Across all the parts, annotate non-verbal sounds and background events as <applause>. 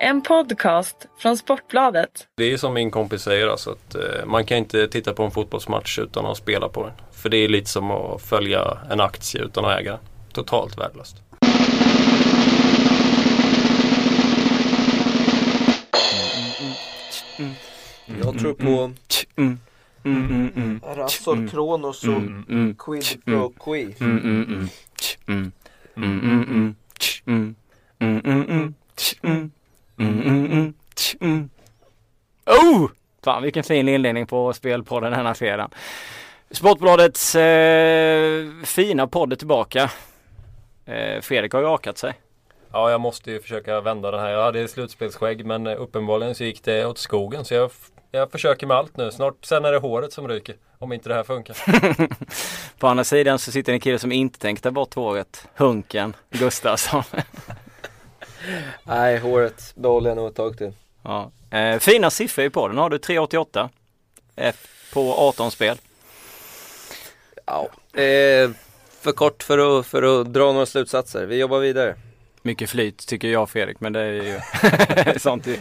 En podcast från Sportbladet. Det är som min kompis säger alltså att eh, man kan inte titta på en fotbollsmatch utan att spela på den. För det är lite som att följa en aktie utan att äga. Totalt värdelöst. Jag tror på Mm. Mm, mm, mm. Razor, Kronos och Mm, mm. Quid Pro Qui. Mm, mm, mm. Mm. Mm. Oh! Fan vilken fin inledning på spelpodden denna fredag. Sportbladets eh, fina podd är tillbaka. Eh, Fredrik har ju rakat sig. Ja, jag måste ju försöka vända den här. Jag hade slutspelsskägg men eh, uppenbarligen så gick det åt skogen. Så jag, jag försöker med allt nu. Snart sen är det håret som ryker. Om inte det här funkar. <laughs> På andra sidan så sitter en kille som inte tänkte bort håret. Hunken Gustafsson. <laughs> Nej, håret behåller jag nog ett tag till. ja. eh, fina siffror i podden har du 388 eh, på 18 spel. Ja, eh, för kort för att, för att dra några slutsatser. Vi jobbar vidare. Mycket flyt tycker jag Fredrik men det är ju <laughs> sånt vi,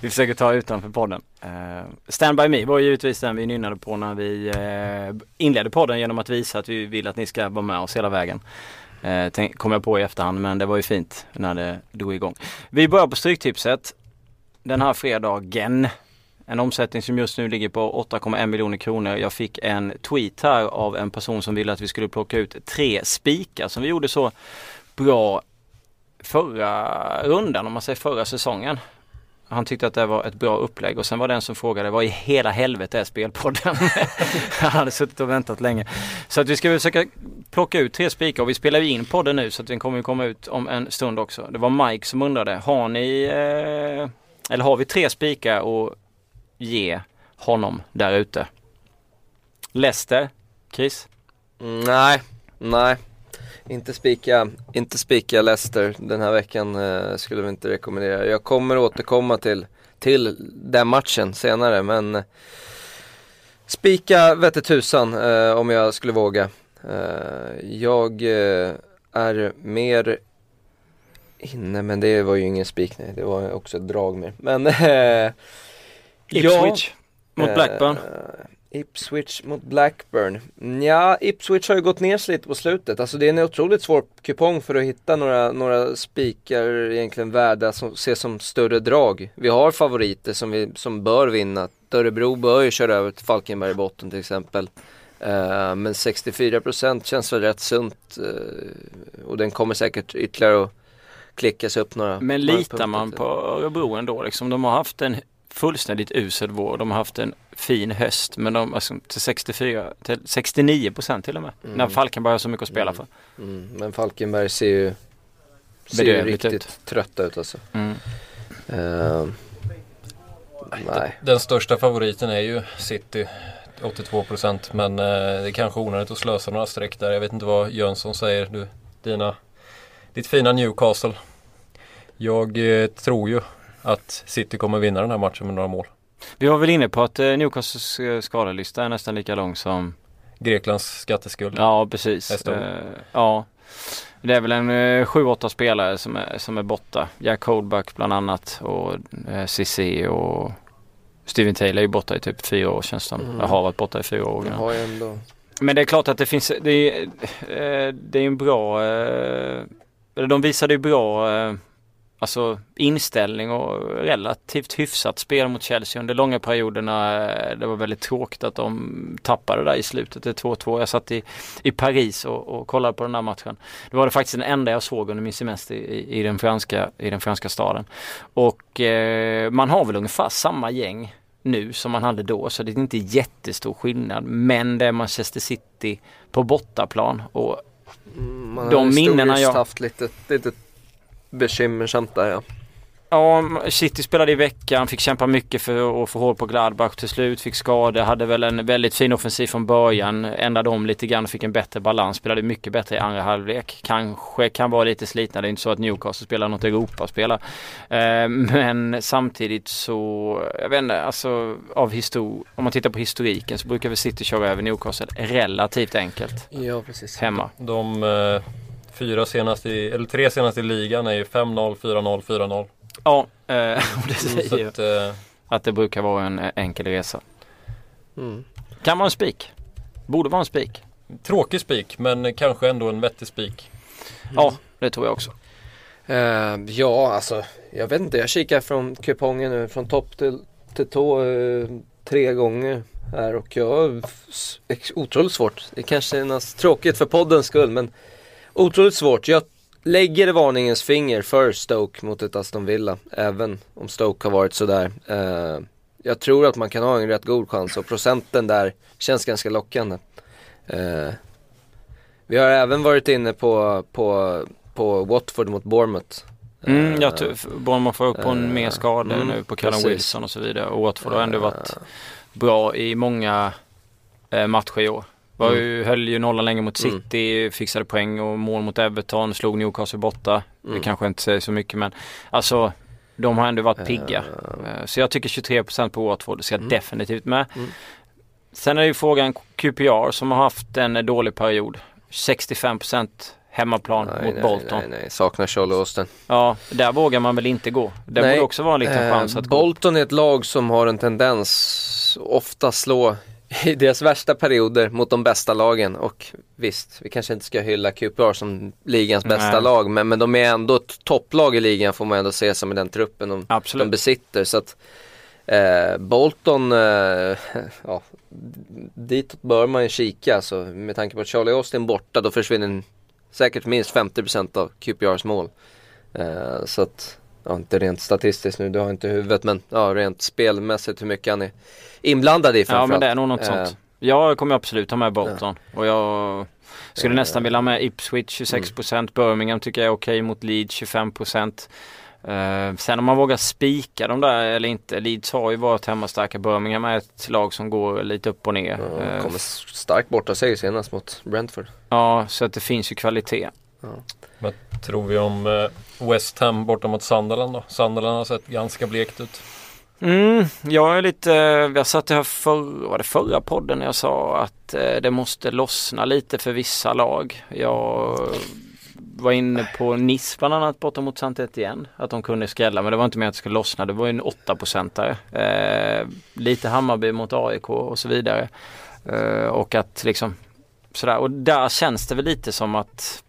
vi försöker ta utanför podden. Uh, Stand By Me var ju givetvis den vi nynnade på när vi uh, inledde podden genom att visa att vi vill att ni ska vara med oss hela vägen. Eh, tänk, kom jag på i efterhand men det var ju fint när det drog igång. Vi börjar på Stryktipset den här fredagen. En omsättning som just nu ligger på 8,1 miljoner kronor. Jag fick en tweet här av en person som ville att vi skulle plocka ut tre spikar som vi gjorde så bra förra rundan, om man säger förra säsongen. Han tyckte att det var ett bra upplägg och sen var det en som frågade vad i hela helvete är spelpodden? <laughs> Han hade suttit och väntat länge. Så att vi ska försöka plocka ut tre spikar och vi spelar ju in podden nu så att den kommer komma ut om en stund också. Det var Mike som undrade, har ni eh, eller har vi tre spikar och ge honom där ute? Leicester, Chris? Mm, nej, nej. Inte spika, inte spika Leicester den här veckan eh, skulle vi inte rekommendera. Jag kommer återkomma till, till den matchen senare men eh, spika vette tusan eh, om jag skulle våga. Eh, jag eh, är mer inne, men det var ju ingen spik nej, det var också ett drag mer. Men eh, Ipswich mot eh, Blackburn? Ipswich mot Blackburn. Ja, Ipswich har ju gått ner sig lite på slutet. Alltså det är en otroligt svår kupong för att hitta några, några spikar egentligen värda som ses som större drag. Vi har favoriter som, vi, som bör vinna. Örebro bör ju köra över till Falkenberg i botten till exempel. Eh, men 64% känns väl rätt sunt eh, och den kommer säkert ytterligare att klickas upp några Men litar man på Örebro ändå liksom? De har haft en fullständigt usel vår. De har haft en fin höst men de alltså, till 64, till 69 procent till och med. Mm. När Falkenberg har så mycket att spela för. Mm, men Falkenberg ser ju, ser ju riktigt ut. trötta ut alltså. Mm. Eh, nej. Den största favoriten är ju City. 82% men eh, det är kanske onödigt att slösa några streck där. Jag vet inte vad Jönsson säger. Du, dina, ditt fina Newcastle. Jag eh, tror ju att City kommer vinna den här matchen med några mål. Vi var väl inne på att eh, Newcastles eh, skadelista är nästan lika lång som Greklands skatteskuld. Ja precis. Eh, ja. Det är väl en eh, 7-8 spelare som är, som är borta. Jack Holdback bland annat och eh, Cissi och Steven Taylor är ju borta i typ fyra år känns det som. Mm. Jag har varit borta i fyra år. De Ja. ändå Men det är klart att det finns, det är, det är en bra, eller de visade ju bra alltså inställning och relativt hyfsat spel mot Chelsea under långa perioderna. Eh, Det var väldigt tråkigt att de tappade där i slutet, det är 2-2. Jag satt i, i Paris och, och kollade på den här matchen. Det var det faktiskt den enda jag såg under min semester i, i, den, franska, i den franska staden. Och eh, man har väl ungefär samma gäng nu som man hade då så det är inte jättestor skillnad men det är Manchester City på bortaplan och Mm, Man De minnena jag- haft lite, lite bekymmersamt där ja. Ja, City spelade i veckan, fick kämpa mycket för att få hål på Gladbach till slut, fick skador, hade väl en väldigt fin offensiv från början, ändrade om lite grann och fick en bättre balans, spelade mycket bättre i andra halvlek. Kanske kan vara lite slitna, det är inte så att Newcastle spelar något Europaspel. Eh, men samtidigt så, jag vet inte, alltså av histor om man tittar på historiken så brukar väl City köra över Newcastle relativt enkelt Ja precis. hemma. De eh, fyra senaste, i, eller tre senaste i ligan är ju 5-0, 4-0, 4-0. Ja, eh, <laughs> och det säger ju att, eh, att det brukar vara en eh, enkel resa. Mm. Kan vara en spik. Borde vara en spik. tråkig spik men kanske ändå en vettig spik. Ja, det tror jag också. Eh, ja, alltså jag vet inte. Jag kikar från kupongen nu från topp till, till tå eh, tre gånger här och jag har otroligt svårt. Det kanske är något tråkigt för poddens skull men otroligt svårt. Jag lägger varningens finger för Stoke mot ett Aston Villa även om Stoke har varit sådär. Eh, jag tror att man kan ha en rätt god chans och procenten där känns ganska lockande. Eh, vi har även varit inne på, på på Watford mot Bournemouth. Mm, Eh, jag tror Bournemouth får upp på en eh, mer skada mm, nu på Callum. Wilson och så vidare. Och Watford har ändå varit eh, bra i många eh, matcher i år. Var Mm. ju, höll ju nollan länge mot Mm. City, fixade poäng och mål mot Everton, slog Newcastle borta. Mm. Det kanske inte säger så mycket men alltså de har ändå varit pigga. eh, Eh, Så jag tycker 23% på Watford ska Mm. definitivt med. Mm. Sen är ju frågan QPR som har haft en dålig period. 65% hemmaplan nej, mot nej, Bolton. Nej, nej, saknar Charlie Austin. Ja, där vågar man väl inte gå. Det borde också vara en liten Eh, chans att gå. Bolton är ett lag som har en tendens ofta slå i deras värsta perioder mot de bästa lagen och visst, vi kanske inte ska hylla QPR som ligans bästa Nej. lag men, men de är ändå ett topplag i ligan får man ändå se som i den truppen de, de besitter så att eh, Bolton, eh, <laughs> ja, dit bör man ju kika alltså, med tanke på att Charlie Austin borta då försvinner säkert minst 50% av QPRs mål. Eh, så att, ja inte rent statistiskt nu, du har inte huvudet men ja rent spelmässigt hur mycket han är inblandad i Ja framförallt. men det är nog något Eh, sånt. Jag kommer absolut ha med Bolton. Och jag skulle Eh. nästan vilja ha med Ipswich 26%. Birmingham tycker jag är okej mot Leeds 25%. Eh, sen om man vågar spika de där eller inte. Leeds har ju varit hemmastarka. Birmingham är ett lag som går lite upp och ner. Ja, Eh, kommer starkt borta sig senast mot Brentford. ja, så att det finns ju kvalitet. Tror vi om eh, West Ham borta mot Sunderland då? Sunderland har sett ganska blekt ut. Mm, jag är lite, jag satt här för, var det förra podden när jag sa att eh, det måste lossna lite för vissa lag. Jag var inne på Nice bland annat borta mot saint igen Att de kunde skrälla men det var inte mer att det skulle lossna. Det var ju en 8-procentare. Eh, lite Hammarby mot AIK och så vidare. Eh, och att liksom sådär. Och där känns det väl lite som att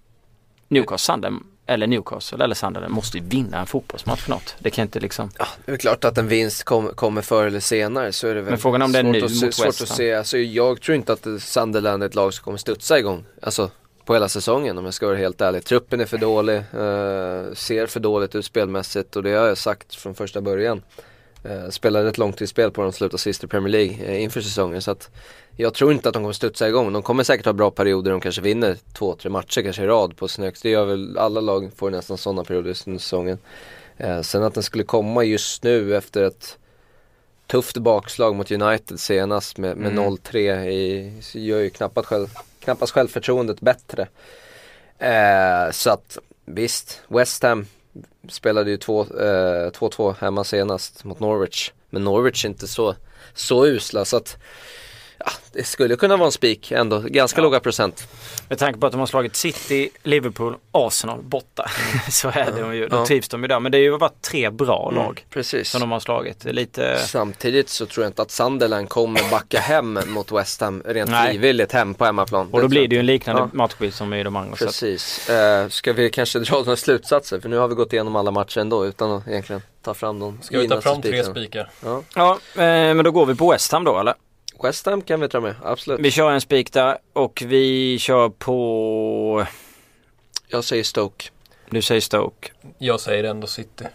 Newcastle, Sunderland, eller Newcastle eller Sunderland måste ju vinna en fotbollsmatch för något. Det kan inte liksom Ja, det är klart att en vinst kom, kommer förr eller senare så är det väl Men frågan om det är nu att se, mot svårt West att se. Alltså, jag tror inte att Sunderland är ett lag som kommer studsa igång. Alltså på hela säsongen om jag ska vara helt ärlig. Truppen är för dålig, eh, ser för dåligt ut spelmässigt och det har jag sagt från första början. Eh, spelade ett långtidsspel på dem och slutade sist i Premier League eh, inför säsongen så att jag tror inte att de kommer studsa igång. De kommer säkert ha bra perioder, de kanske vinner två, tre matcher kanske i rad på sin högst. Det gör väl alla lag, får nästan sådana perioder under säsongen. Eh, sen att den skulle komma just nu efter ett tufft bakslag mot United senast med, med Mm. 0-3 i, gör ju knappast, själv, knappast självförtroendet bättre. Eh, så att visst, West Ham spelade ju 2-2 eh, hemma senast mot Norwich. Men Norwich är inte så, så usla så att ja, det skulle kunna vara en spik ändå, ganska Ja. låga procent. Med tanke på att de har slagit City, Liverpool, Arsenal borta. <laughs> så är det ju. Då Ja. trivs de ju där. Men det har ju varit tre bra lag Precis. som de har slagit. Är lite... Samtidigt så tror jag inte att Sunderland kommer backa hem mot West Ham rent Nej. frivilligt hem på hemmaplan. Och då blir det ju en liknande Ja. matchbild som i de andra. Precis. Eh, ska vi kanske dra några slutsatser? För nu har vi gått igenom alla matcher ändå utan att egentligen ta fram de Ska vi ta fram tre spikar? Ja. ja, eh, men då går vi på West Ham då eller? West Ham kan vi ta med, absolut. Vi kör en spik där och vi kör på... Jag säger Stoke. Du säger Stoke. Jag säger ändå City.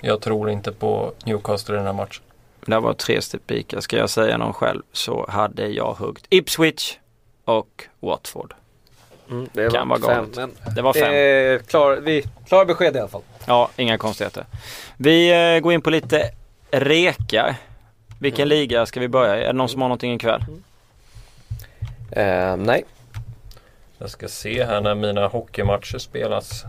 Jag tror inte på Newcastle i den här matchen. Det var tre spikar. Ska jag säga någon själv så hade jag huggt Ipswich och Watford. Mm, det Kan vara fem, galet. men Det var det fem. är klar, vi, klar besked i alla fall. Ja, inga konstigheter. Vi eh, går in på lite rekar. Vilken liga ska vi börja i? Är det någon som har någonting ikväll? Eh, nej, Jag ska se här när mina hockeymatcher spelas.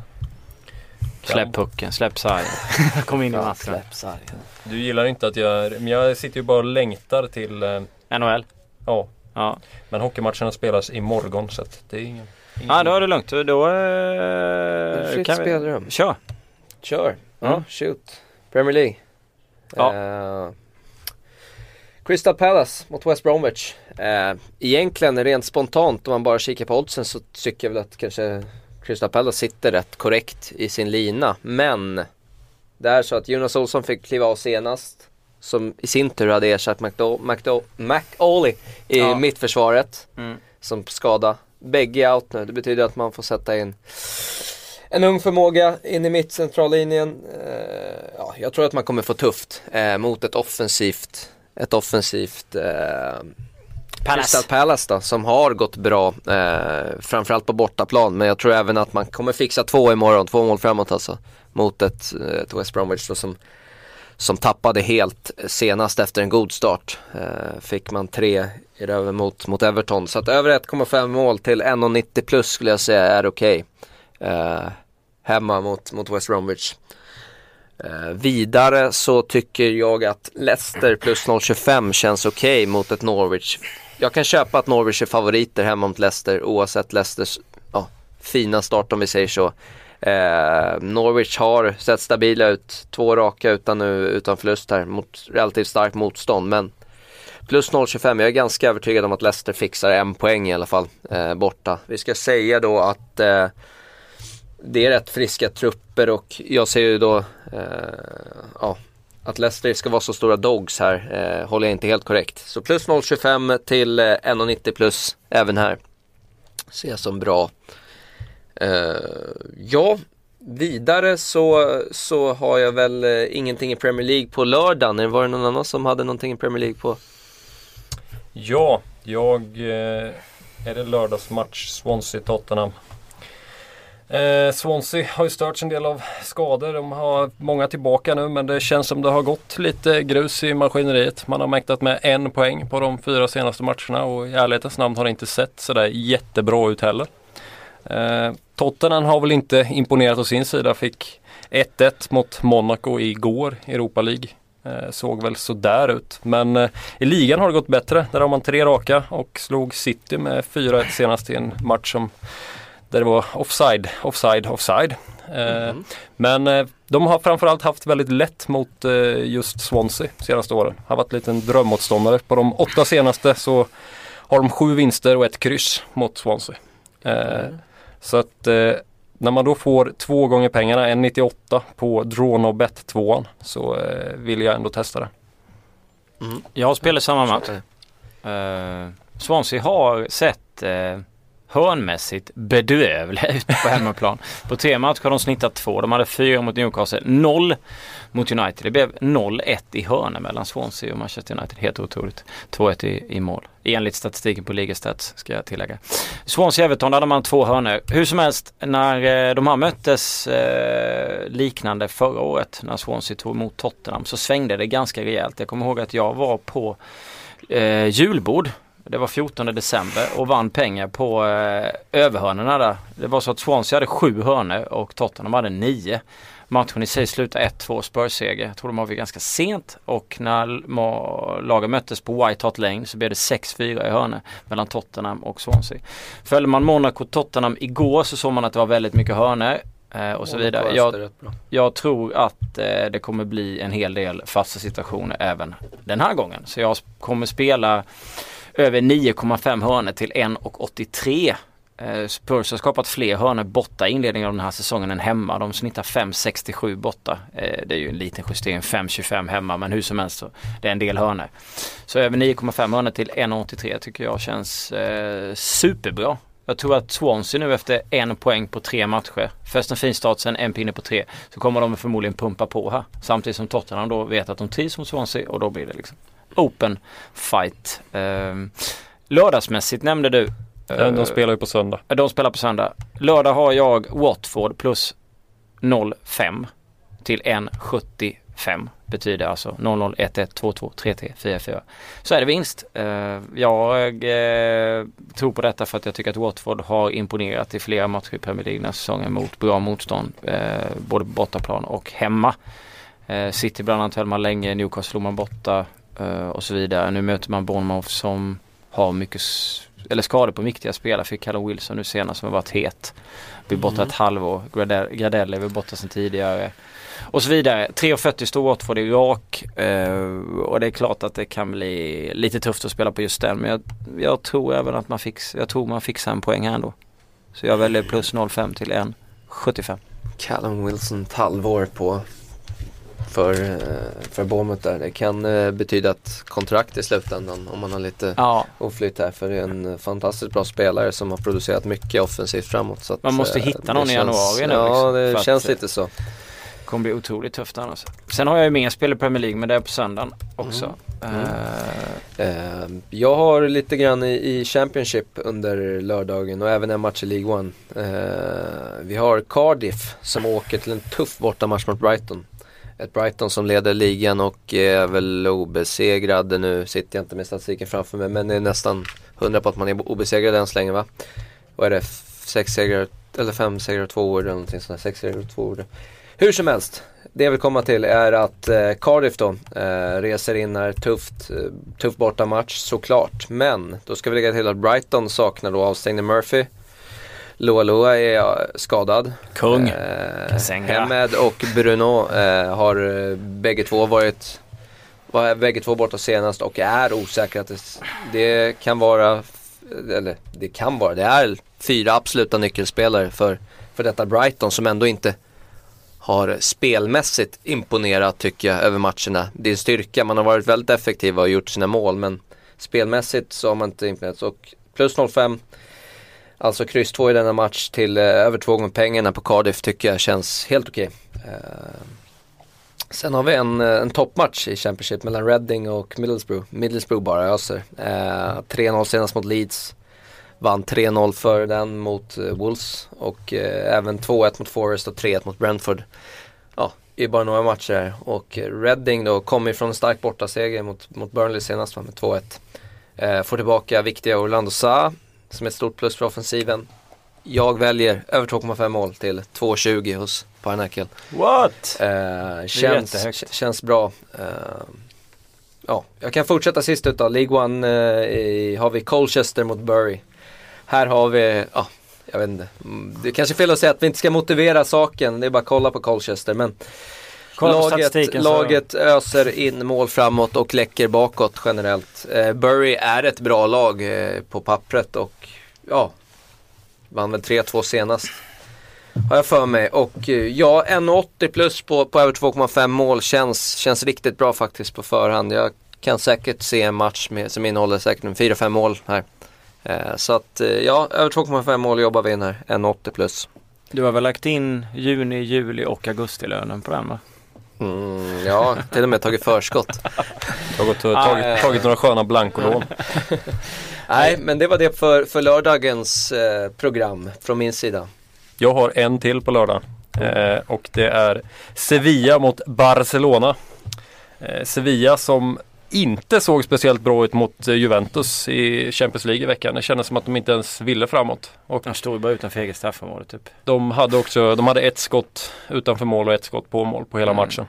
Släpp pucken, släpp sargen. <laughs> Kom in i matchen. släpp sargen. Du gillar inte att jag... Men jag sitter ju bara och längtar till... eh, NHL? Ja, Ja. men hockeymatcherna spelas imorgon så att det är ingen... ingen Ja, då är det lugnt. Då Fritt eh, kan vi... spelrum. Kör! Kör. Ja, shoot. Premier League. Ja. Eh, Crystal Palace mot West Bromwich. Eh, egentligen rent spontant om man bara kikar på oddsen så tycker jag väl att kanske Crystal Palace sitter rätt korrekt i sin lina. Men det är så att Jonas Olsson fick kliva av senast. Som i sin tur hade ersatt McAuley i Ja. mittförsvaret. Mm. Som skada. Bägge är out nu. Det betyder att man får sätta in en ung förmåga in i mittcentrallinjen. Eh, ja, jag tror att man kommer få tufft eh, mot ett offensivt, ett offensivt eh, Crystal Palace då, som har gått bra, eh, framförallt på bortaplan. Men jag tror även att man kommer fixa två imorgon, två mål framåt alltså. Mot ett, ett West Bromwich då, som, som tappade helt senast efter en god start. Eh, fick man tre i röven mot, mot Everton. Så att över 1,5 mål till 1,90 plus skulle jag säga är okej. Eh, hemma mot, mot West Bromwich. Eh, vidare så tycker jag att Leicester plus 0,25 känns okej mot ett Norwich. Jag kan köpa att Norwich är favoriter hemma mot Leicester oavsett Leicesters ja, fina start om vi säger så. Eh, Norwich har sett stabila ut, två raka utan, utan förlust här mot relativt starkt motstånd. Men plus 0,25, jag är ganska övertygad om att Leicester fixar en poäng i alla fall eh, borta. Vi ska säga då att eh, det är rätt friska trupper och jag ser ju då Eh, ja, att Leicester ska vara så stora dogs här eh, håller jag inte helt korrekt. Så plus 0,25 till eh, 1,90 plus även här. Ser jag som bra. Eh, ja, vidare så, så har jag väl eh, ingenting i Premier League på lördagen. Var det någon annan som hade någonting i Premier League på? Ja, jag... Eh, är det lördagsmatch Swansea-Tottenham? Eh, Swansea har ju störts en del av skador. De har många tillbaka nu men det känns som det har gått lite grus i maskineriet. Man har mäktat med en poäng på de fyra senaste matcherna och i ärlighetens namn har det inte sett sådär jättebra ut heller. Eh, Tottenham har väl inte imponerat å sin sida. Fick 1-1 mot Monaco igår i Europa League. Eh, såg väl sådär ut. Men eh, i ligan har det gått bättre. Där har man tre raka och slog City med 4-1 senast i en match som där det var offside, offside, offside. Eh, Men eh, de har framförallt haft väldigt lätt mot eh, just Swansea senaste åren. Har varit lite en drömmotståndare. På de åtta senaste så har de sju vinster och ett kryss mot Swansea. Eh, Så att när man då får två gånger pengarna, 1,98 på Dronobet 2 så vill jag ändå testa det. Jag har spelat samma match. Uh, Swansea har sett uh, hörnmässigt bedrövliga ut på hemmaplan. på tre matcher har de snittat två. De hade fyra mot Newcastle, noll mot United. Det blev 0-1 i hörnor mellan Swansea och Manchester United. Helt otroligt. 2-1 i, i mål. Enligt statistiken på Ligastats ska jag tillägga. Swansea-Everton där hade man två hörnor. Hur som helst, när eh, de här möttes eh, liknande förra året när Swansea tog emot Tottenham så svängde det ganska rejält. Jag kommer ihåg att jag var på eh, julbord det var 14 december och vann pengar på eh, överhörnorna där. Det var så att Swansea hade sju hörnor och Tottenham hade nio. Matchen i sig slutade 1-2 Spurs-seger. Jag tror de avgick ganska sent och när lagen möttes på White Hart Lane så blev det 6-4 i hörnor mellan Tottenham och Swansea. Följde man Monaco-Tottenham igår så såg man att det var väldigt mycket hörnor eh, och så vidare. Jag, jag tror att eh, det kommer bli en hel del fasta situationer även den här gången. Så jag kommer spela över 9,5 hörnor till 1,83. Eh, Spurs har skapat fler hörnor borta i inledningen av den här säsongen än hemma. De snittar 5,67 borta. Eh, det är ju en liten justering, 5,25 hemma men hur som helst så det är en del hörnor. Så över 9,5 hörnor till 1,83 tycker jag känns eh, superbra. Jag tror att Swansea nu efter en poäng på tre matcher, först en fin start sen en pinne på tre, så kommer de förmodligen pumpa på här. Samtidigt som Tottenham då vet att de trivs mot Swansea och då blir det liksom open fight. Eh, lördagsmässigt nämnde du. Eh, De spelar ju på söndag. De spelar på söndag. Lördag har jag Watford plus 0,5 till 1,75 betyder alltså 00, 1, 1, 2, 2, 3, 3, 4, 4. Så är det vinst. Uh, jag uh, tror på detta för att jag tycker att Watford har imponerat i flera matcher i Premier League den här säsongen mot bra motstånd. Både på bortaplan och hemma. City bland annat höll man länge, Newcastle slog man borta och så vidare. Nu möter man Bournemouth som har mycket, eller skador på viktiga spelare. Fick Callum Wilson nu senast som har varit het. Blir borta Mm. ett halvår. Gradell, Gradell är väl borta sedan tidigare. Och så vidare. 3.40 står Watford i Irak. Eh, och det är klart att det kan bli lite tufft att spela på just den. Men jag, jag tror även att man, fix, jag tror man fixar en poäng här ändå. Så jag väljer plus 0,5 till 1,75. Callum Wilson ett halvår på för, eh, för Bournemouth där. Det kan eh, betyda ett kontrakt i slutändan om man har lite Ja, oflyt här. För det är en fantastiskt bra spelare som har producerat mycket offensivt framåt. Så Man måste eh, hitta det någon i känns- januari nu, Ja, liksom, det att- känns lite så. kommer bli otroligt tufft annars. Sen har jag ju mer spel i Premier League men det är på söndagen också. Mm. Eh, Eh, jag har lite grann i, i Championship under lördagen och även en match i League One. Eh, vi har Cardiff som åker till en tuff bortamatch mot Brighton. Ett Brighton som leder ligan och är väl obesegrade nu. Sitter jag inte med statistiken framför mig men det är nästan hundra på att man är obesegrad än så länge va? Vad är det? Sex segrar, eller fem segrar och två år eller någonting sånt där. Sex segrar och två år. Hur som helst. Det jag vill komma till är att eh, Cardiff då eh, reser in här tufft, eh, tuff bortamatch såklart. Men då ska vi lägga till att Brighton saknar då avstängde Murphy. Loa Loa är skadad. Kung. Eh. Hemed och Bruno eh, har eh, bägge två varit var bägge två borta senast och är osäkra att det, det kan vara, eller det kan vara, det är fyra absoluta nyckelspelare för, för detta Brighton som ändå inte har spelmässigt imponerat tycker jag över matcherna. Det är en styrka, man har varit väldigt effektiva och gjort sina mål men spelmässigt så har man inte imponerat. Och plus 0,5 Alltså kryss 2 i denna match till eh, över två gånger pengarna på Cardiff tycker jag känns helt okej. Eh, sen har vi en, eh, en toppmatch i Championship mellan Reading och Middlesbrough. Middlesbrough bara öser. Eh, 3-0 senast mot Leeds. Vann 3-0 för den mot eh, Wolves och eh, även 2-1 mot Forest och 3-1 mot Brentford. Ja, i bara några matcher här. Och eh, Reading då kom ifrån en stark bortaseger mot, mot Burnley senast med 2-1. Eh, får tillbaka viktiga Orlando Sa som är ett stort plus för offensiven. Jag väljer över 2,5 mål till 2,20 hos Parnackel. What? Eh, känns, känns bra. Eh, ja, jag kan fortsätta sist ut då. League One eh, i, har vi Colchester mot Bury. Här har vi, ja, jag vet inte. Mm, Det är kanske är fel att säga att vi inte ska motivera saken. Det är bara att kolla på Colchester. Men laget, laget öser in mål framåt och läcker bakåt generellt. Eh, Bury är ett bra lag eh, på pappret och ja, vann väl 3-2 senast. Har jag för mig. Och eh, ja, 1,80 plus på, på över 2,5 mål känns, känns riktigt bra faktiskt på förhand. Jag kan säkert se en match med, som innehåller säkert en 4-5 mål här. Eh, så att eh, ja, över 2,5 mål jobbar vi in här. 1,80 plus. Du har väl lagt in juni, juli och augustilönen på den va? Mm, ja, till och med tagit förskott. Tagit, ja. tagit några sköna blankolån. <laughs> Nej, men det var det för, för lördagens eh, program från min sida. Jag har en till på lördag. Eh, och det är Sevilla mot Barcelona. Eh, Sevilla som inte såg speciellt bra ut mot eh, Juventus i Champions League i veckan. Det kändes som att de inte ens ville framåt. Och De stod bara utanför eget straffområde typ. de hade också de hade ett skott utanför mål och ett skott på mål på hela Mm. matchen.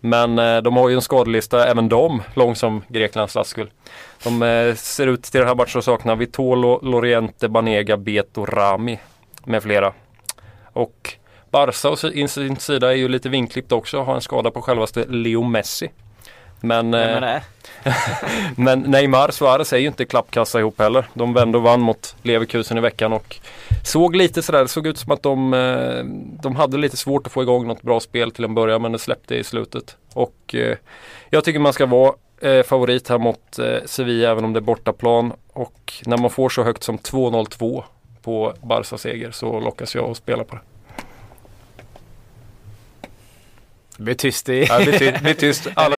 Men eh, de har ju en skadelista, även de, lång som Greklands statsskull. De eh, ser ut till den här matchen att sakna Vitolo, Loriente, Banega, Beto, Rami med flera. Och Barca å sin sida är ju lite vinklippt också, har en skada på självaste Leo Messi. Men, eh, det? <laughs> men Neymar Suarez är ju inte klappkassa ihop heller. De vände och vann mot Leverkusen i veckan och såg lite sådär, det såg ut som att de, eh, de hade lite svårt att få igång något bra spel till en början men det släppte i slutet. Och eh, jag tycker man ska vara eh, favorit här mot Sevilla även om det är bortaplan. Och när man får så högt som 2-0-2 på Barca seger så lockas jag att spela på det. Det blir tyst i... Ja, det blir tyst. <laughs> Alla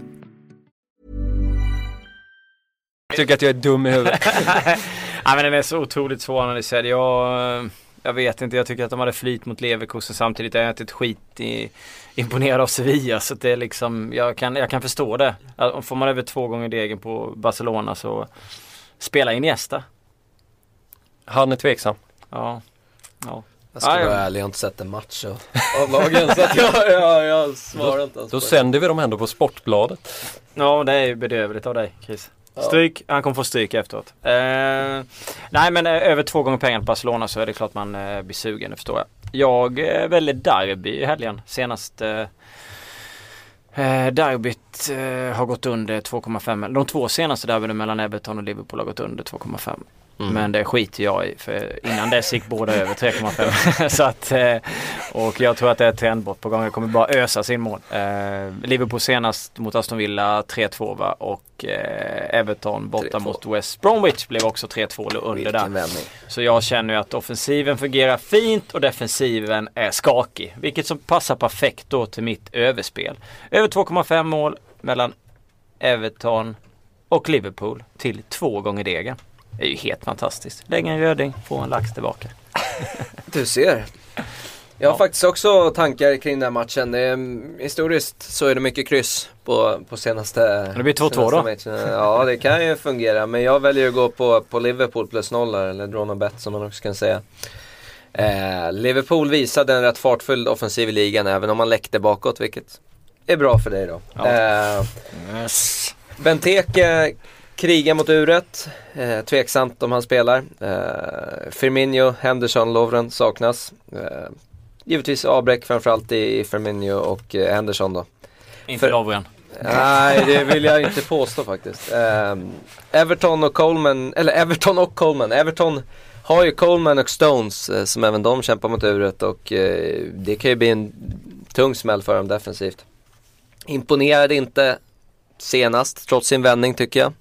Tycker att jag är dum i huvudet. <laughs> Nej men den är så otroligt svåranalyserad. Jag, jag vet inte, jag tycker att de hade flyt mot Leverkusen samtidigt är jag inte ett skit i, imponerad av Sevilla. Så det är liksom, jag kan, jag kan förstå det. Får man över två gånger degen på Barcelona så spela in gästa. Han är tveksam. Ja. ja. Jag ska Ja, ja. vara ärlig, jag har inte sett en match av, av lagen så att <laughs> jag, jag, jag svarar inte ens Då sänder vi dem ändå på Sportbladet. Ja det är ju bedrövligt av dig Chris. Ja. Stryk, han kommer få stryk efteråt. Eh, nej men eh, över två gånger pengar på Barcelona så är det klart man eh, blir sugen, det förstår jag. Jag eh, väljer derby i helgen. Senast eh, eh derbyt eh, har gått under 2,5. De två senaste derbyn mellan Everton och Liverpool har gått under 2,5. Mm. Men det skiter jag i för innan dess gick båda över 3,5. <laughs> så att, eh, och jag tror att det är ett trendbrott på gång. Jag kommer bara ösa sin mål. Eh, Liverpool senast mot Aston Villa 3-2 va? och eh, Everton borta 3-2. mot West Bromwich blev också 3-2 under Vilken där. vändning. Så jag känner ju att offensiven fungerar fint och defensiven är skakig. Vilket som passar perfekt då till mitt överspel. Över 2,5 mål mellan Everton och Liverpool till två gånger degen. Det är ju helt fantastiskt. Lägg en röding, få en lax tillbaka. <laughs> Du ser. Jag har Ja. faktiskt också tankar kring den matchen. Mm, historiskt så är det mycket kryss på, på senaste Det blir 2-2 senaste då? matchen. Ja det kan ju fungera men jag väljer att gå på, på Liverpool plus noll här, eller draw no bet som man också kan säga. Eh, Liverpool visade en rätt fartfull offensiv i ligan även om man läckte bakåt vilket är bra för dig då. Ja. Eh, Yes. Benteke krigar mot uret. Eh, tveksamt om han spelar. Eh, Firmino, Henderson, Lovren saknas. Eh, givetvis avbräck framförallt i, i Firmino och eh, Henderson då. Inte För- Lovren. Nej, det vill jag inte påstå faktiskt. Eh, Everton och Coleman, eller Everton och Coleman. Everton har ju Coleman och Stones eh, som även de kämpar mot uret och eh, det kan ju bli en tung smäll för dem defensivt. Imponerade inte senast trots sin vändning tycker jag.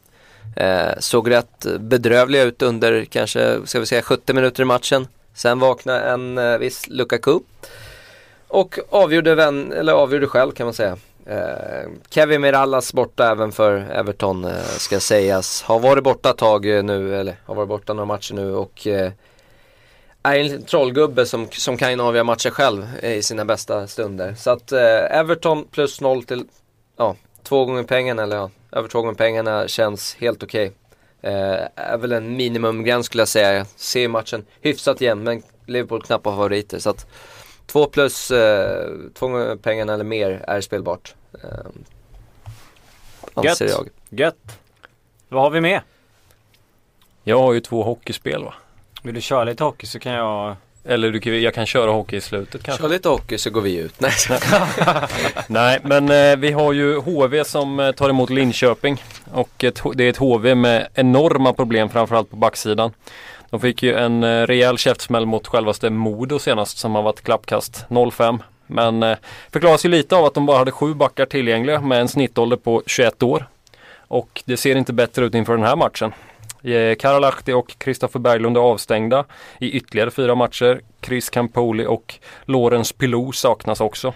Eh, såg rätt bedrövliga ut under kanske, ska vi säga 70 minuter i matchen. Sen vaknade en eh, viss Lukaku. Och avgjorde, vän, eller avgjorde själv kan man säga. Eh, Kevin Mirallas borta även för Everton eh, ska sägas. Har varit borta ett tag eh, nu, eller har varit borta några matcher nu och eh, är en trollgubbe som, som kan avgöra matcher själv eh, i sina bästa stunder. Så att eh, Everton plus noll till, ja, två gånger pengarna eller ja, över två gånger pengarna känns helt okej. Eh, är väl en minimumgräns skulle jag säga. Jag ser matchen hyfsat jämn men Liverpool knappa favoriter. Så att två plus eh, två gånger pengarna eller mer är spelbart. Eh, anser Gött. jag. Gött. Vad har vi med? Jag har ju två hockeyspel va. Vill du köra lite hockey så kan jag Eller du, jag kan köra hockey i slutet kanske. Kör lite hockey så går vi ut. Nej, <laughs> Nej, men eh, vi har ju HV som eh, tar emot Linköping. Och ett, det är ett HV med enorma problem framförallt på backsidan. De fick ju en eh, rejäl käftsmäll mot självaste Modo senast som har varit klappkast 0-5. Men eh, förklaras ju lite av att de bara hade sju backar tillgängliga med en snittålder på 21 år. Och det ser inte bättre ut inför den här matchen. Eh, Karalahti och Kristoffer Berglund är avstängda i ytterligare fyra matcher. Chris Campoli och Lorenz Pilou saknas också.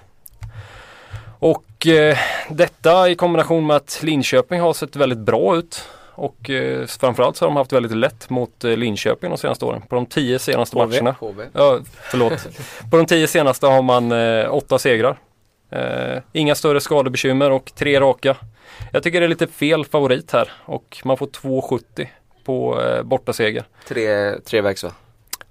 Och eh, detta i kombination med att Linköping har sett väldigt bra ut. Och eh, framförallt så har de haft väldigt lätt mot eh, Linköping de senaste åren. På de tio senaste HV. matcherna. HV. Ja, förlåt. <laughs> På de tio senaste har man eh, åtta segrar. Eh, inga större skadebekymmer och tre raka. Jag tycker det är lite fel favorit här och man får 2,70 på eh, bortaseger. Tre, trevägs va?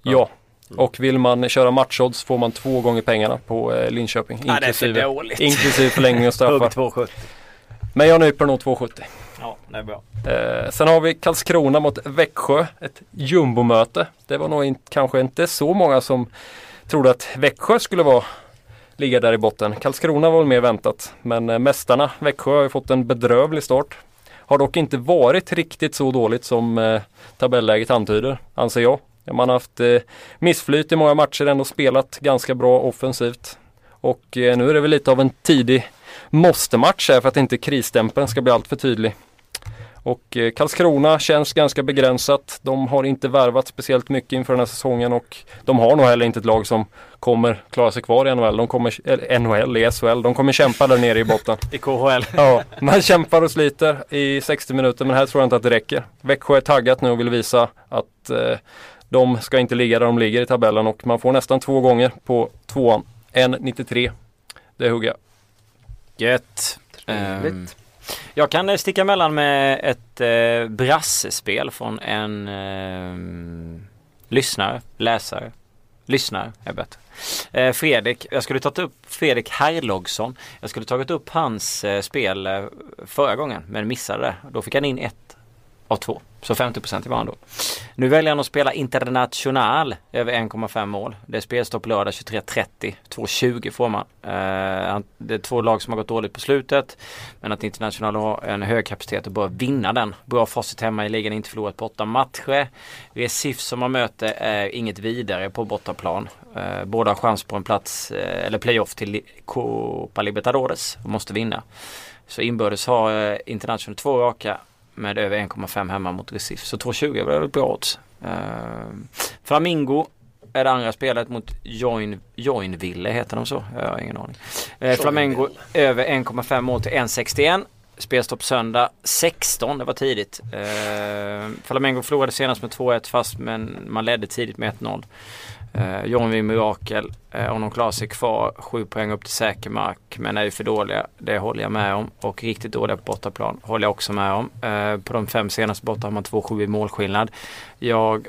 Ja. Och vill man köra matchodds får man två gånger pengarna på eh, Linköping. Ja, det är för Inklusive, dåligt. inklusive förlängning och straffar. 270. Men jag nyper nog 2,70. Ja, det är bra. Eh, sen har vi Karlskrona mot Växjö. Ett jumbomöte. Det var nog in, kanske inte så många som trodde att Växjö skulle vara ligga där i botten. Karlskrona var väl mer väntat. Men eh, mästarna Växjö har ju fått en bedrövlig start. Har dock inte varit riktigt så dåligt som eh, tabelläget antyder, anser jag. Man har haft eh, missflyt i många matcher, ändå spelat ganska bra offensivt. Och eh, nu är det väl lite av en tidig måste-match här för att inte krisstämpeln ska bli allt för tydlig. Och eh, Karlskrona känns ganska begränsat. De har inte värvat speciellt mycket inför den här säsongen och de har nog heller inte ett lag som kommer klara sig kvar i NHL. De kommer, eller NHL i SHL. De kommer kämpa där nere i botten. I KHL. Ja, man kämpar och sliter i 60 minuter men här tror jag inte att det räcker. Växjö är taggat nu och vill visa att eh, de ska inte ligga där de ligger i tabellen och man får nästan två gånger på tvåan. 1,93. Det hugger jag. Gött. Trevligt. Ehm, jag kan eh, sticka emellan med ett eh, brassespel från en eh, lyssnare, läsare, lyssnare är bättre. Eh, Fredrik, jag skulle tagit upp Fredrik Herlogsson. Jag skulle tagit upp hans eh, spel eh, förra gången men missade det. Då fick han in ett av två. Så 50% i varandra. då. Nu väljer han att spela International över 1,5 mål. Det är spelstopp lördag 23.30. 2.20 får man. Eh, det är två lag som har gått dåligt på slutet. Men att International har en hög kapacitet och bör vinna den. Bra facit hemma i ligan, inte förlorat på åtta matcher. Recif som man möter är inget vidare på bortaplan. Eh, båda har chans på en plats eh, eller playoff till Copa Libertadores och måste vinna. Så inbördes har eh, International två raka med över 1,5 hemma mot Recife. Så 2,20 var väl ett bra odds. Eh, Flamingo är det andra spelet mot Join, Joinville, heter de så? Jag har ingen aning. Eh, Flamengo över 1,5 mål till 1,61. Spelstopp söndag 16, det var tidigt. Eh, Flamengo förlorade senast med 2-1 fast men man ledde tidigt med 1-0. Eh, vid Mirakel, eh, om de klarar sig kvar, 7 poäng upp till säker mark men är ju för dåliga. Det håller jag med om. Och riktigt dåliga på bortaplan håller jag också med om. Eh, på de fem senaste borta har man 2-7 i målskillnad. Jag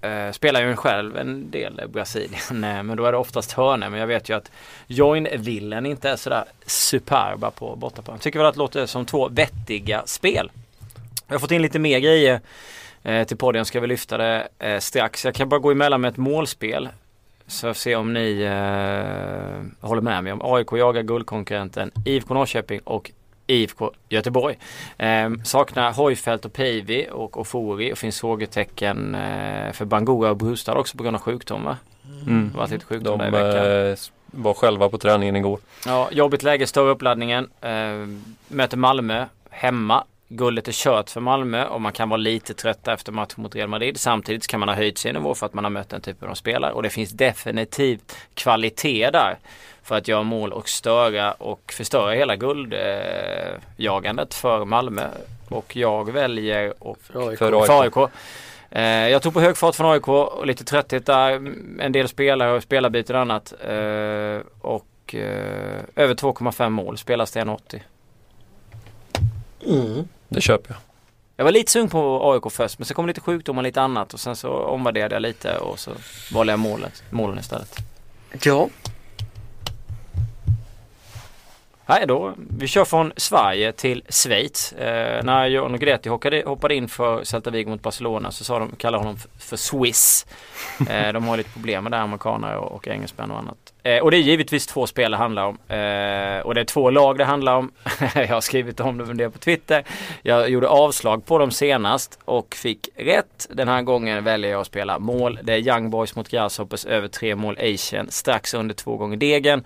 eh, spelar ju själv en del i Brasilien eh, men då är det oftast hörnor. Men jag vet ju att Joinvillen inte är sådär superba på bortaplan. Tycker väl att det låter som två vettiga spel. Jag har fått in lite mer grejer eh, till podden. Ska vi lyfta det eh, strax. Jag kan bara gå emellan med ett målspel. Så se om ni eh, håller med mig om AIK jagar guldkonkurrenten IFK Norrköping och IFK Göteborg. Eh, saknar Hojfeldt och Päivi och Ofori och finns frågetecken eh, för Bangura och Brustad också på grund av sjukdom va? Mm. Det varit lite De sjukdom där i veckan. eh, var själva på träningen igår. Ja, jobbigt läge, större uppladdningen. Eh, möter Malmö hemma. Guldet är kört för Malmö och man kan vara lite trött efter matchen mot Real Madrid. Samtidigt kan man ha höjt sin nivå för att man har mött den typen av spelare. Och det finns definitivt kvalitet där för att göra mål och störa och förstöra hela guldjagandet jagandet för Malmö. Och jag väljer och För AIK. För AIK. Eh, jag tog på hög fart från AIK och lite trötthet där. En del spelare och spelarbyten och annat. Eh, och eh, över 2,5 mål spelas det 1,80. Mm. Det köper jag. Jag var lite sugen på AIK först men så kom lite sjukdom och lite annat och sen så omvärderade jag lite och så valde jag målet, målen istället. Ja, Nej då, vi kör från Sverige till Schweiz. Eh, när John Guidetti hoppade, hoppade in för Celta Vigo mot Barcelona så sa de, kallade honom för Swiss. <laughs> Eh, de har lite problem med det, amerikaner och, och engelsmän och annat. Eh, och det är givetvis två spel det handlar om. Eh, och det är två lag det handlar om. <laughs> jag har skrivit om det, det på Twitter. Jag gjorde avslag på dem senast och fick rätt. Den här gången väljer jag att spela mål. Det är Young Boys mot Grasshoppers över tre mål Asian. Strax under två gånger degen.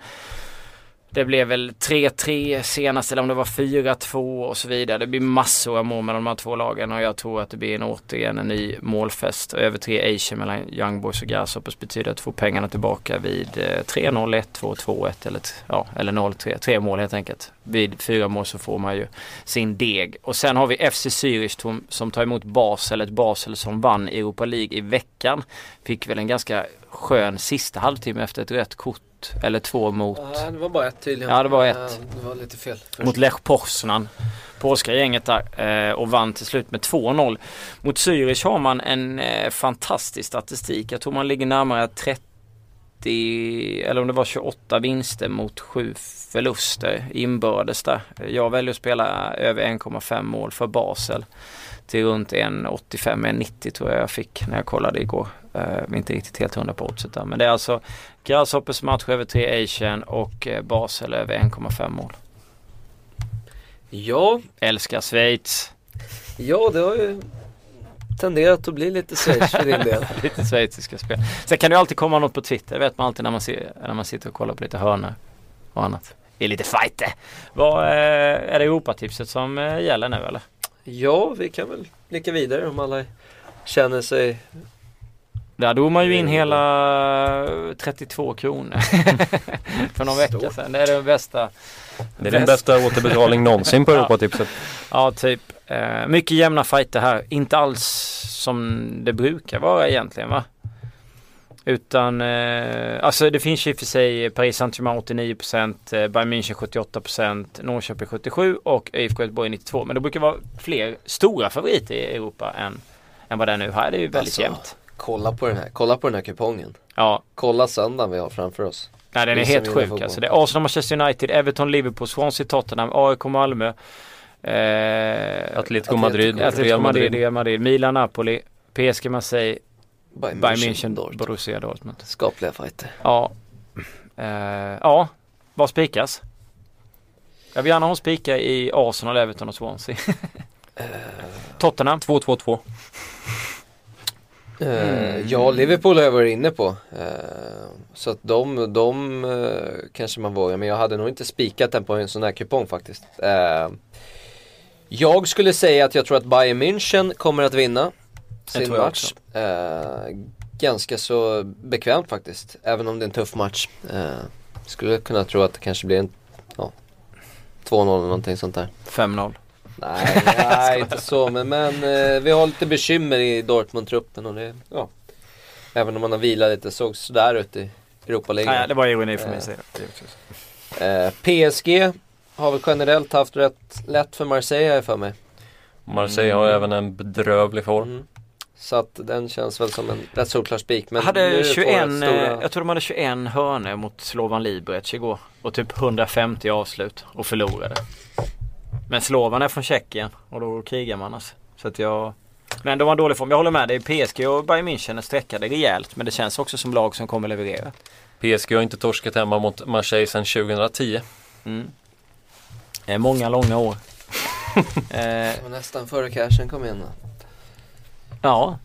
Det blev väl 3-3 senast eller om det var 4-2 och så vidare. Det blir massor av mål mellan de här två lagen och jag tror att det blir en återigen en ny målfest. Över 3 Asian mellan Young Boys och Grasshoppers betyder att få pengarna tillbaka vid 3-0, 1-2, 2-1 eller, ja, eller 0-3. Tre mål helt enkelt. Vid fyra mål så får man ju sin deg. Och sen har vi FC Zürich som tar emot Basel. Ett Basel som vann Europa League i veckan. Fick väl en ganska skön sista halvtimme efter ett rött kort eller två mot Ja, det var bara ett tydligen. Ja, det var ett. det var lite fel. mot Lech Poznan. Polska gänget där eh, och vann till slut med 2-0. Mot Zürich har man en eh, fantastisk statistik. Jag tror man ligger närmare 30 eller om det var 28 vinster mot 7 förluster inbördes där. Jag väljer att spela över 1,5 mål för Basel till runt 1,85-1,90 tror jag jag fick när jag kollade igår. Uh, inte riktigt helt hundra på oddset där. Men det är alltså Grasshoppers match över 3 Asian och eh, Basel över 1,5 mål. Ja, Älskar Schweiz. ja det har ju tenderat att bli lite Schweiz för din del. <laughs> lite schweiziska spel. Sen kan det ju alltid komma något på Twitter. Det vet man alltid när man, ser, när man sitter och kollar på lite hörnor och annat. Det är lite fighter. Vad, eh, är det Europatipset som eh, gäller nu eller? Ja, vi kan väl blicka vidare om alla känner sig... Där drog man ju in hela 32 kronor <laughs> för någon vecka sedan. Det är det bästa. Det är din bästa återbetalning någonsin på. <laughs> Europatipset. Ja, typ. Eh, mycket jämna fighter här. Inte alls som det brukar vara egentligen va? Utan, eh, alltså det finns ju i och för sig Paris Saint-Germain 89%, eh, Bayern München 78%, Norrköping 77% och ÖIFK Göteborg 92%. Men det brukar vara fler stora favoriter i Europa än, än vad det är nu. Här är det ju väldigt Alltså, jämnt. Kolla på den här, kolla på den här kupongen. Ja, Kolla söndagen vi har framför oss. nej, den är Vi som helt sjuk alltså. Det är Arsenal, Manchester United, Everton, Liverpool, Swansea, Tottenham, AIK, Malmö. Eh, Atletico Madrid, Atletico Madrid, Madrid. Real Madrid, Milan, Napoli, PSG, Marseille, Bayern Bayern München, München, Dortmund. Borussia Dortmund. Skapliga fighter. Ja. Eh, ja, vad spikas? Jag vill gärna ha en spika i Arsenal, Everton och Swansea. <laughs> Tottenham. 2-2-2. Eh, ja, Liverpool har jag varit inne på. Eh, så att de, de eh, kanske man vågar. Men jag hade nog inte spikat den på en sån här kupong faktiskt. Jag skulle säga att jag tror att Bayern München kommer att vinna sin match. Ganska så bekvämt faktiskt. Även om det är en tuff match. Skulle kunna tro att det kanske blir en ja, 2-0 eller någonting sånt där. 5-0. Nej, nej <laughs> inte så men, men eh, vi har lite bekymmer i Dortmund-truppen och det, ja. Även om man har vilat lite såg sådär ut i Europa League. Nej, det var ironi från min Eh. sida. eh, PSG har väl generellt haft rätt lätt för Marseille för mig. Marseille har även en bedrövlig form. Mm. Så att den känns väl som en rätt solklar spik. Men hade det två 21, rätt eh, stora... jag tror de hade 21 hörnor mot Slovan Liberec igår. Och typ 150 avslut och förlorade. Men Slovan är från Tjeckien och då krigar man alltså. Så att jag... Men de har dålig form. Jag håller med dig. PSG och Bayern München är streckade rejält. Men det känns också som lag som kommer leverera. PSG har inte torskat hemma mot Marseille sedan 2010. Mm. Det är många långa år. <laughs> eh, nästan före cashen, kom igen då. ja.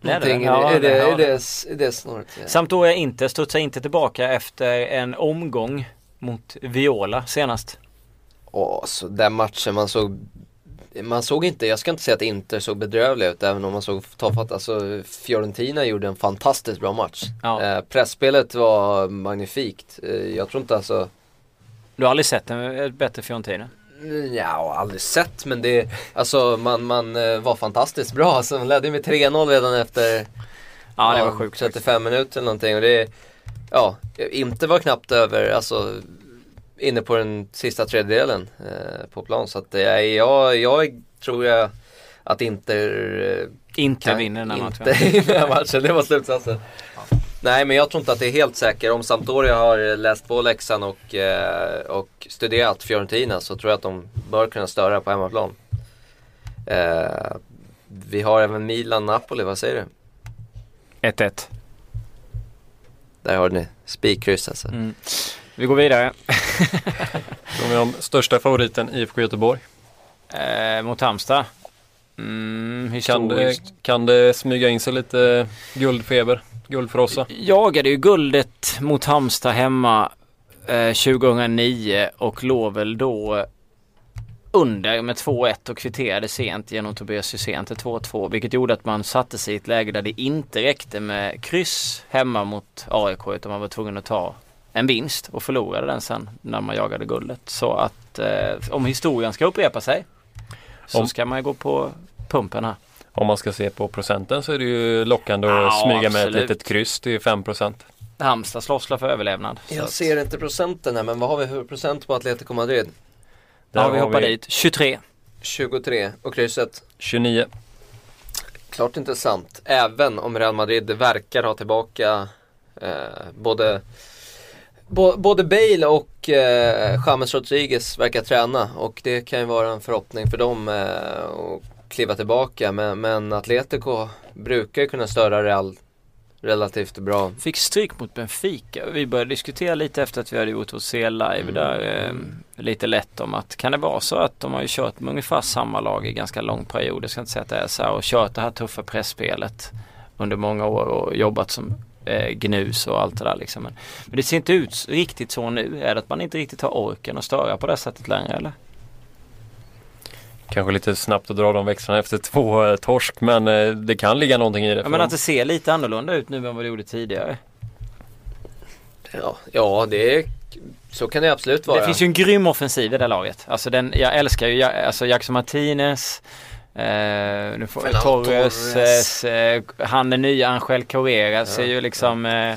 Det är det. Någonting, Ja, är, det, det- är, det, är det snart? Ja. Samt då jag inte studsar inte tillbaka efter en omgång mot Viola senast. Åh, så den matchen man såg man såg inte, jag ska inte säga att Inter såg bedrövliga ut även om man såg tafatt. Alltså Fiorentina gjorde en fantastiskt bra match. Ja. Eh, pressspelet var magnifikt. Eh, jag tror inte alltså Du har aldrig sett en bättre Fiorentina? Ja, aldrig sett men det, alltså man, man eh, var fantastiskt bra. Alltså, man ledde med 3-0 redan efter Ja, det var sjukt. 35 minuter eller någonting. Och det, ja, inte var knappt över, alltså inne på den sista tredjedelen eh, på plan. Så att är, jag, jag tror jag att Inter eh, Inte kan vinner den här inte matchen. <laughs> vinna den här matchen. Det var slutsatsen. Nej men jag tror inte att det är helt säkert. Om Sampdoria har läst på läxan och, eh, och studerat Fiorentina så tror jag att de bör kunna störa på hemmaplan. Eh, vi har även Milan-Napoli, vad säger du? 1-1. Där har ni spikkryss alltså. Mm. Vi går vidare. <laughs> Är de största favoriten IFK Göteborg. Eh, mot Halmstad. Mm, Kan det, kan det smyga in sig lite guldfeber? Guldfrossa? Jagade ju guldet mot Halmstad hemma eh, 2009 och låg väl då under med 2-1 och kvitterade sent genom Tobias Hysén till 2-2 vilket gjorde att man satte sig i ett läge där det inte räckte med kryss hemma mot AIK utan man var tvungen att ta en vinst och förlorade den sen när man jagade guldet. Så att eh, om historien ska upprepa sig så Om- ska man ju gå på pumpen här. Om man ska se på procenten så är det ju lockande att Ja, smyga med ett absolut. litet kryss till 5%. Halmstad slåss för överlevnad. Jag att- ser inte procenten här men vad har vi för procent på Atletico Madrid? Där Ja, vi har hoppar vi dit. 23. 23 och krysset. 29. Klart intressant. Även om Real Madrid verkar ha tillbaka eh, både Både Bale och eh, James Rodriguez verkar träna och det kan ju vara en förhoppning för dem eh, att kliva tillbaka. Men, men Atletico brukar ju kunna störa Real relativt bra. Fick stryk mot Benfica. Vi började diskutera lite efter att vi hade gjort vår C-live Mm. där. Eh, lite lätt om att kan det vara så att de har ju kört med ungefär samma lag i ganska lång period. Jag ska inte säga att det är så här. Och kört det här tuffa pressspelet under många år och jobbat som eh, gnus och allt det där liksom. Men, men det ser inte ut riktigt så nu. Är det att man inte riktigt har orken att störa på det sättet längre eller? Kanske lite snabbt att dra de växlarna efter två eh, torsk men eh, det kan ligga någonting i det. Ja, men att det ser lite annorlunda ut nu än vad det gjorde tidigare. Ja, ja det är, så kan det absolut vara. Det finns ju en grym offensiv i det laget. Alltså den, jag älskar ju alltså Jackson Martinez. Eh, nu får Torres, Torres. eh, han är nya Angel Correa ser ju liksom eh,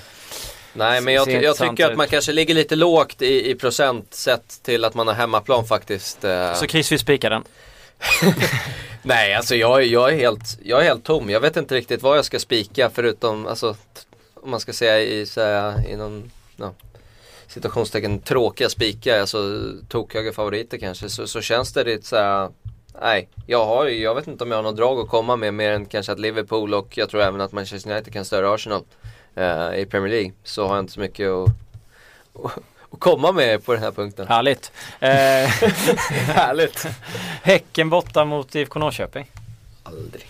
Nej men jag, jag tycker att man kanske ligger lite lågt i, i procent sett till att man har hemmaplan faktiskt. eh. Så Chris vill spika den. <laughs> Nej alltså jag, jag, är helt, jag är helt tom. Jag vet inte riktigt vad jag ska spika förutom, alltså om man ska säga i, så här, i någon ja, situationstecken tråkiga spikar, alltså tokhöga favoriter kanske, så, så känns det lite så här. Nej, jag, har, jag vet inte om jag har något drag att komma med mer än kanske att Liverpool och jag tror även att Manchester United kan störa Arsenal eh, i Premier League. Så har jag inte så mycket att, att, <laughs> att komma med på den här punkten. Härligt. Eh, <laughs> Härligt! häcken borta mot IFK Norrköping. Aldrig.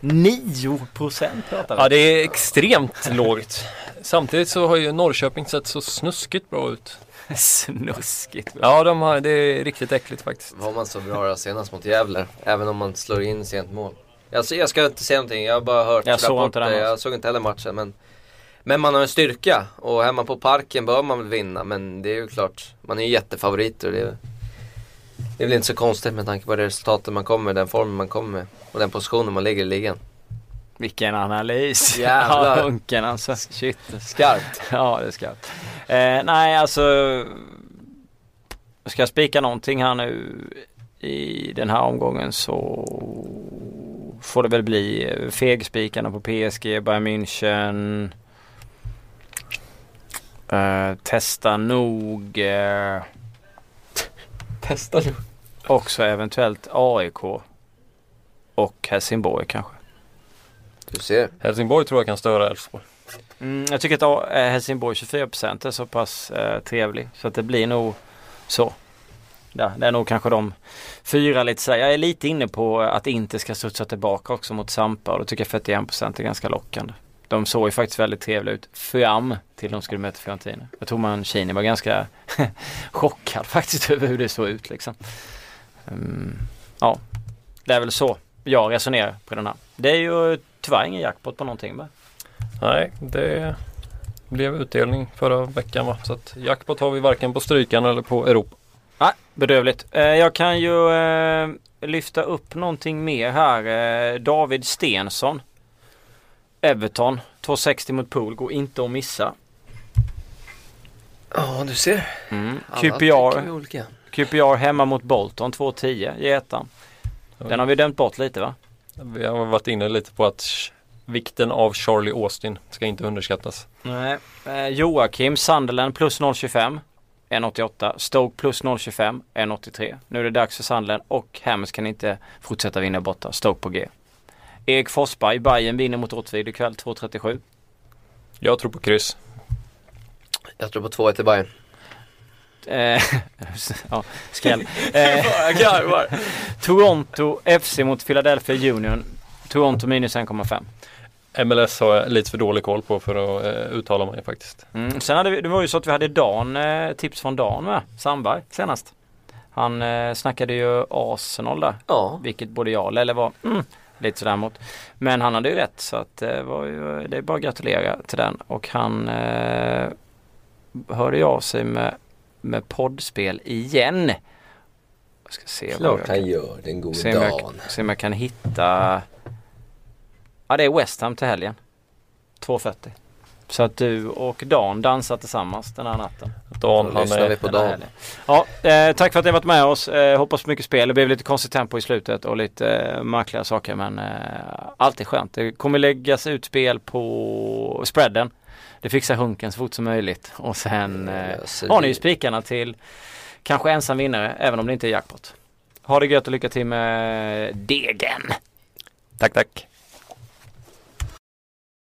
9 procent pratar vi. Ja det är extremt lågt. Samtidigt så har ju Norrköping sett så snuskigt bra ut. <laughs> Snuskigt. Ja de har, det är riktigt äckligt faktiskt. Var man så bra senast mot Gävle? Även om man slår in sent mål. Alltså, jag ska inte säga någonting, jag har bara hört Jag såg inte den rapporter. matchen. Jag såg inte heller matchen. Men, men man har en styrka och hemma på parken bör man väl vinna. Men det är ju klart, man är ju jättefavoriter. Det är, det är väl inte så konstigt med tanke på det resultatet man kommer med, den formen man kommer med och den positionen man ligger i ligan. Vilken analys. <laughs> Jävlar. Unken alltså. Shit. Skarpt! <laughs> Ja, det ska eh, Nej, alltså. Ska jag spika någonting här nu i den här omgången så får det väl bli fegspikarna på PSG, Bayern München. Eh, testa nog eh, Testa nu. också eventuellt AIK och Helsingborg kanske. Du ser. Helsingborg tror jag kan störa Elfsborg. Mm, jag tycker att eh, Helsingborg 24% är så pass eh, trevlig så att det blir nog så. Ja, det är nog kanske de fyra lite så här. Jag är lite inne på att inte ska studsa tillbaka också mot Sampa och då tycker jag 41% är ganska lockande. De såg ju faktiskt väldigt trevliga ut fram till de skulle möta Fiorentina. Jag tror Mancini var ganska <laughs> chockad faktiskt över hur det såg ut liksom. Mm, ja, det är väl så jag resonerar på den här. Det är ju tyvärr ingen jackpot på någonting va? Nej, det blev utdelning förra veckan va. Så att jackpot har vi varken på Strykan eller på Europa. Nej, bedrövligt. Eh, jag kan ju eh, lyfta upp någonting mer här. Eh, David Stensson. Everton. 2,60 mot Pool. Går inte att missa. Ja, du ser. Mm. QPR. QPR hemma mot Bolton. 2,10 i ettan. Den har vi dömt bort lite va? Vi har varit inne lite på att vikten av Charlie Austin ska inte underskattas. Nej. Eh, Joakim Sunderland plus 0,25. 1,88. Stoke plus 0,25. 1,83. Nu är det dags för Sunderland och Hammers kan inte fortsätta vinna borta. Stoke på G. Erik Forsberg, Bayern vinner mot Åtvid ikväll 2,37. Jag tror på kryss. Jag tror på 2-1 till Bayern. Eh, <laughs> ja, skräll. <laughs> Eh, Toronto FC mot Philadelphia Union. Toronto minus 1,5. MLS har jag lite för dålig koll på för att eh, uttala mig faktiskt. Mm. Sen hade vi, det var ju så att vi hade Dan, eh, tips från Dan med, Sandberg senast. Han eh, snackade ju Arsenal där, Ja. vilket både jag och Lelle var mm, lite sådär mot. Men han hade ju rätt så att det var ju, det är bara att gratulera till den. Och han eh, hörde ju av sig med, med poddspel igen. Jag ska se vad jag Klart han gör, den gode Se om, jag, se om jag kan hitta Ja det är West Ham till helgen 2.40 Så att du och Dan dansar tillsammans den här natten Dan han lyssnar vi på Dan. Ja, eh, tack för att ni har varit med oss. Eh, hoppas mycket spel. Det blev lite konstigt tempo i slutet och lite eh, märkliga saker men eh, allt är skönt. Det kommer läggas ut spel på spreaden. Det fixar Hunken så fort som möjligt och sen eh, har ni ju spikarna till kanske ensam vinnare även om det inte är jackpot. Ha det gött och lycka till med degen! tack tack.